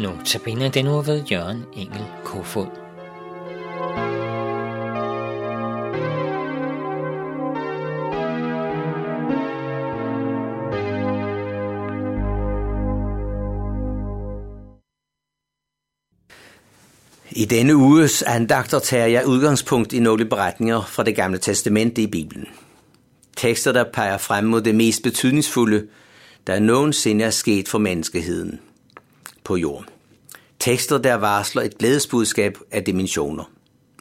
Nu tabiner den nu ved Jørgen Engel Kofod. I denne uges andagter tager jeg udgangspunkt i nogle beretninger fra det gamle testamente i Bibelen. Tekster, der peger frem mod det mest betydningsfulde, der nogensinde er sket for menneskeheden på jorden. Tekster, der varsler et glædesbudskab af dimensioner.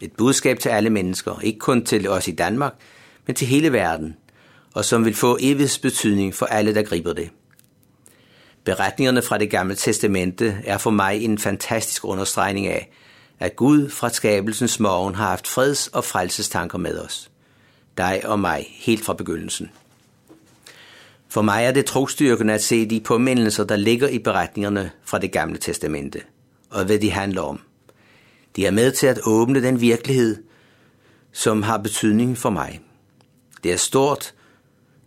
Et budskab til alle mennesker, ikke kun til os i Danmark, men til hele verden, og som vil få evig betydning for alle, der griber det. Beretningerne fra det gamle testamente er for mig en fantastisk understregning af, at Gud fra skabelsens morgen har haft freds- og frelsestanker med os. Dig og mig, helt fra begyndelsen. For mig er det trostyrkende at se de påmindelser, der ligger i beretningerne fra det gamle testamente, og hvad de handler om. De er med til at åbne den virkelighed, som har betydning for mig. Det er stort,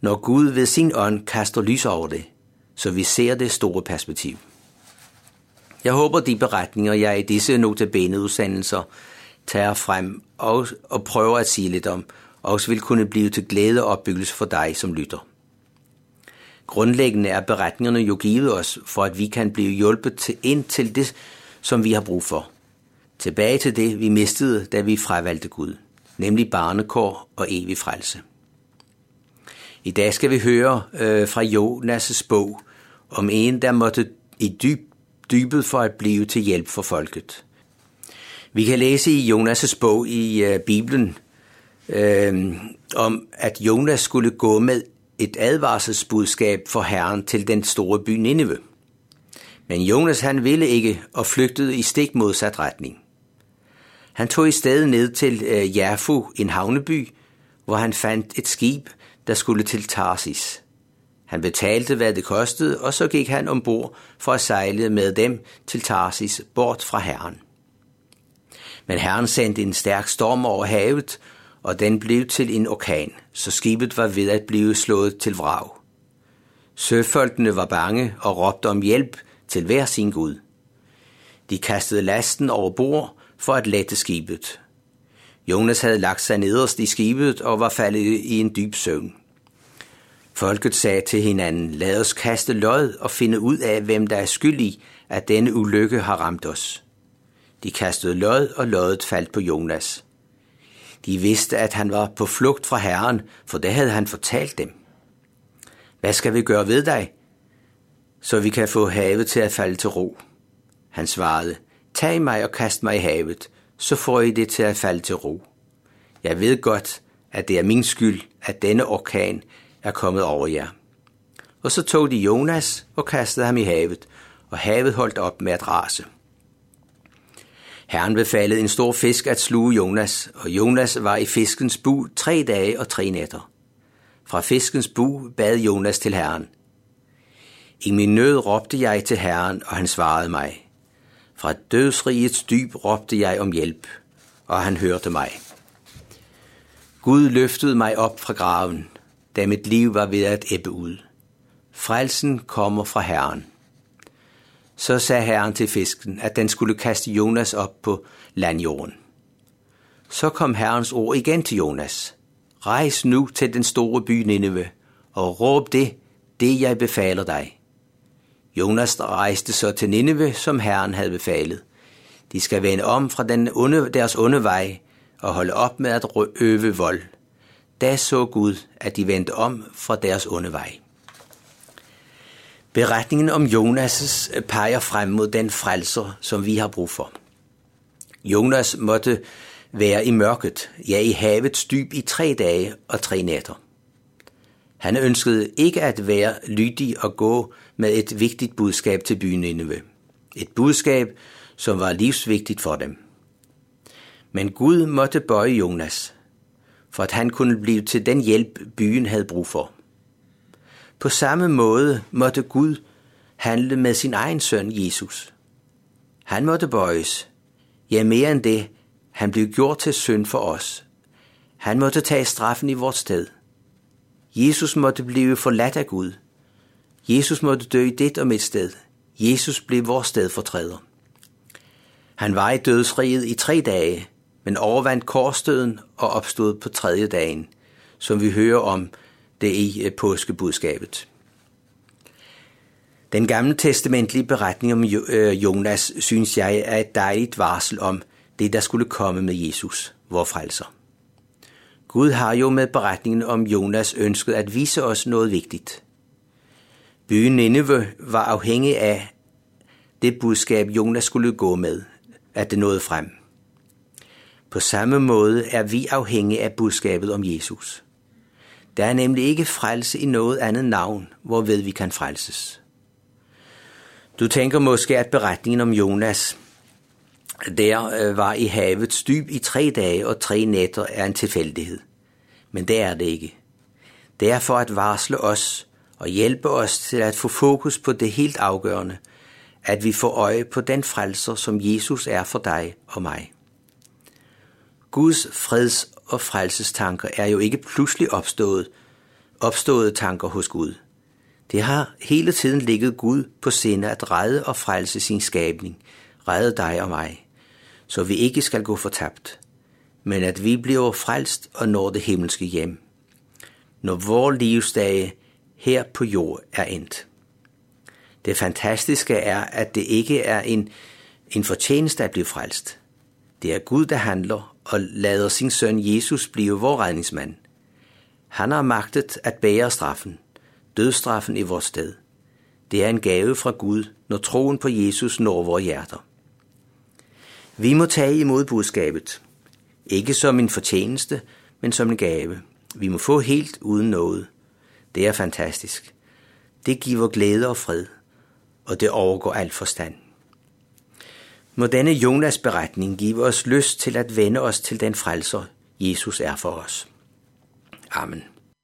når Gud ved sin ånd kaster lys over det, så vi ser det store perspektiv. Jeg håber, de beretninger, jeg i disse notabene udsendelser tager frem og, og prøver at sige lidt om, også vil kunne blive til glæde og opbyggelse for dig som lytter. Grundlæggende er beretningerne jo givet os, for at vi kan blive hjulpet til ind til det, som vi har brug for. Tilbage til det, vi mistede, da vi fravalgte Gud, nemlig barnekår og evig frelse. I dag skal vi høre øh, fra Jonas' bog om en, der måtte i dyb, dybet for at blive til hjælp for folket. Vi kan læse i Jonas' bog i øh, Bibelen øh, om, at Jonas skulle gå med et advarselsbudskab for Herren til den store by Nineve. Men Jonas han ville ikke og flygtede i stik modsat retning. Han tog i stedet ned til øh, Jaffu, en havneby, hvor han fandt et skib, der skulle til Tarsis. Han betalte, hvad det kostede, og så gik han ombord for at sejle med dem til Tarsis, bort fra Herren. Men Herren sendte en stærk storm over havet, og den blev til en orkan, så skibet var ved at blive slået til vrag. Søfolkene var bange og råbte om hjælp til hver sin Gud. De kastede lasten over bord for at lette skibet. Jonas havde lagt sig nederst i skibet og var faldet i en dyb søvn. Folket sagde til hinanden, lad os kaste lod og finde ud af, hvem der er skyld i, at denne ulykke har ramt os. De kastede lod, og loddet faldt på Jonas. De vidste, at han var på flugt fra Herren, for det havde han fortalt dem. Hvad skal vi gøre ved dig, så vi kan få havet til at falde til ro? Han svarede, tag mig og kast mig i havet, så får I det til at falde til ro. Jeg ved godt, at det er min skyld, at denne orkan er kommet over jer. Og så tog de Jonas og kastede ham i havet, og havet holdt op med at rase. Herren befalede en stor fisk at sluge Jonas, og Jonas var i fiskens bu tre dage og tre nætter. Fra fiskens bu bad Jonas til Herren. I min nød råbte jeg til Herren, og han svarede mig. Fra dødsrigets dyb råbte jeg om hjælp, og han hørte mig. Gud løftede mig op fra graven, da mit liv var ved at ebbe ud. Frelsen kommer fra Herren. Så sagde Herren til fisken, at den skulle kaste Jonas op på landjorden. Så kom Herrens ord igen til Jonas. Rejs nu til den store by Nineve, og råb det, det jeg befaler dig. Jonas rejste så til Nineve, som Herren havde befalet. De skal vende om fra den onde, deres onde vej og holde op med at øve vold. Da så Gud, at de vendte om fra deres onde vej. Beretningen om Jonas peger frem mod den frelser, som vi har brug for. Jonas måtte være i mørket, ja i havets dyb i tre dage og tre nætter. Han ønskede ikke at være lydig og gå med et vigtigt budskab til byen Nineve. Et budskab, som var livsvigtigt for dem. Men Gud måtte bøje Jonas, for at han kunne blive til den hjælp, byen havde brug for. På samme måde måtte Gud handle med sin egen søn Jesus. Han måtte bøjes. Ja, mere end det, han blev gjort til synd for os. Han måtte tage straffen i vores sted. Jesus måtte blive forladt af Gud. Jesus måtte dø i dit og mit sted. Jesus blev vores stedfortræder. Han var i dødsriget i tre dage, men overvandt korsdøden og opstod på tredje dagen, som vi hører om det i øh, påskebudskabet. Den gamle testamentlige beretning om øh, Jonas synes jeg er et dejligt varsel om det, der skulle komme med Jesus, vor frelser. Gud har jo med beretningen om Jonas ønsket at vise os noget vigtigt. Byen Nineve var afhængig af det budskab, Jonas skulle gå med, at det nåede frem. På samme måde er vi afhængige af budskabet om Jesus. Der er nemlig ikke frelse i noget andet navn, hvorved vi kan frelses. Du tænker måske, at beretningen om Jonas, der øh, var i havets dyb i tre dage og tre nætter, er en tilfældighed. Men det er det ikke. Det er for at varsle os og hjælpe os til at få fokus på det helt afgørende, at vi får øje på den frelser, som Jesus er for dig og mig. Guds freds- og frelsestanker er jo ikke pludselig opstået, opståede tanker hos Gud. Det har hele tiden ligget Gud på sinde at redde og frelse sin skabning, redde dig og mig, så vi ikke skal gå fortabt, men at vi bliver frelst og når det himmelske hjem, når vores livsdage her på jord er endt. Det fantastiske er, at det ikke er en, en fortjeneste at blive frelst. Det er Gud, der handler og lader sin søn Jesus blive vor redningsmand. Han har magtet at bære straffen, dødstraffen i vores sted. Det er en gave fra Gud, når troen på Jesus når vores hjerter. Vi må tage imod budskabet, ikke som en fortjeneste, men som en gave. Vi må få helt uden noget. Det er fantastisk. Det giver glæde og fred, og det overgår al forstand. Må denne Jonas beretning give os lyst til at vende os til den frelser, Jesus er for os. Amen.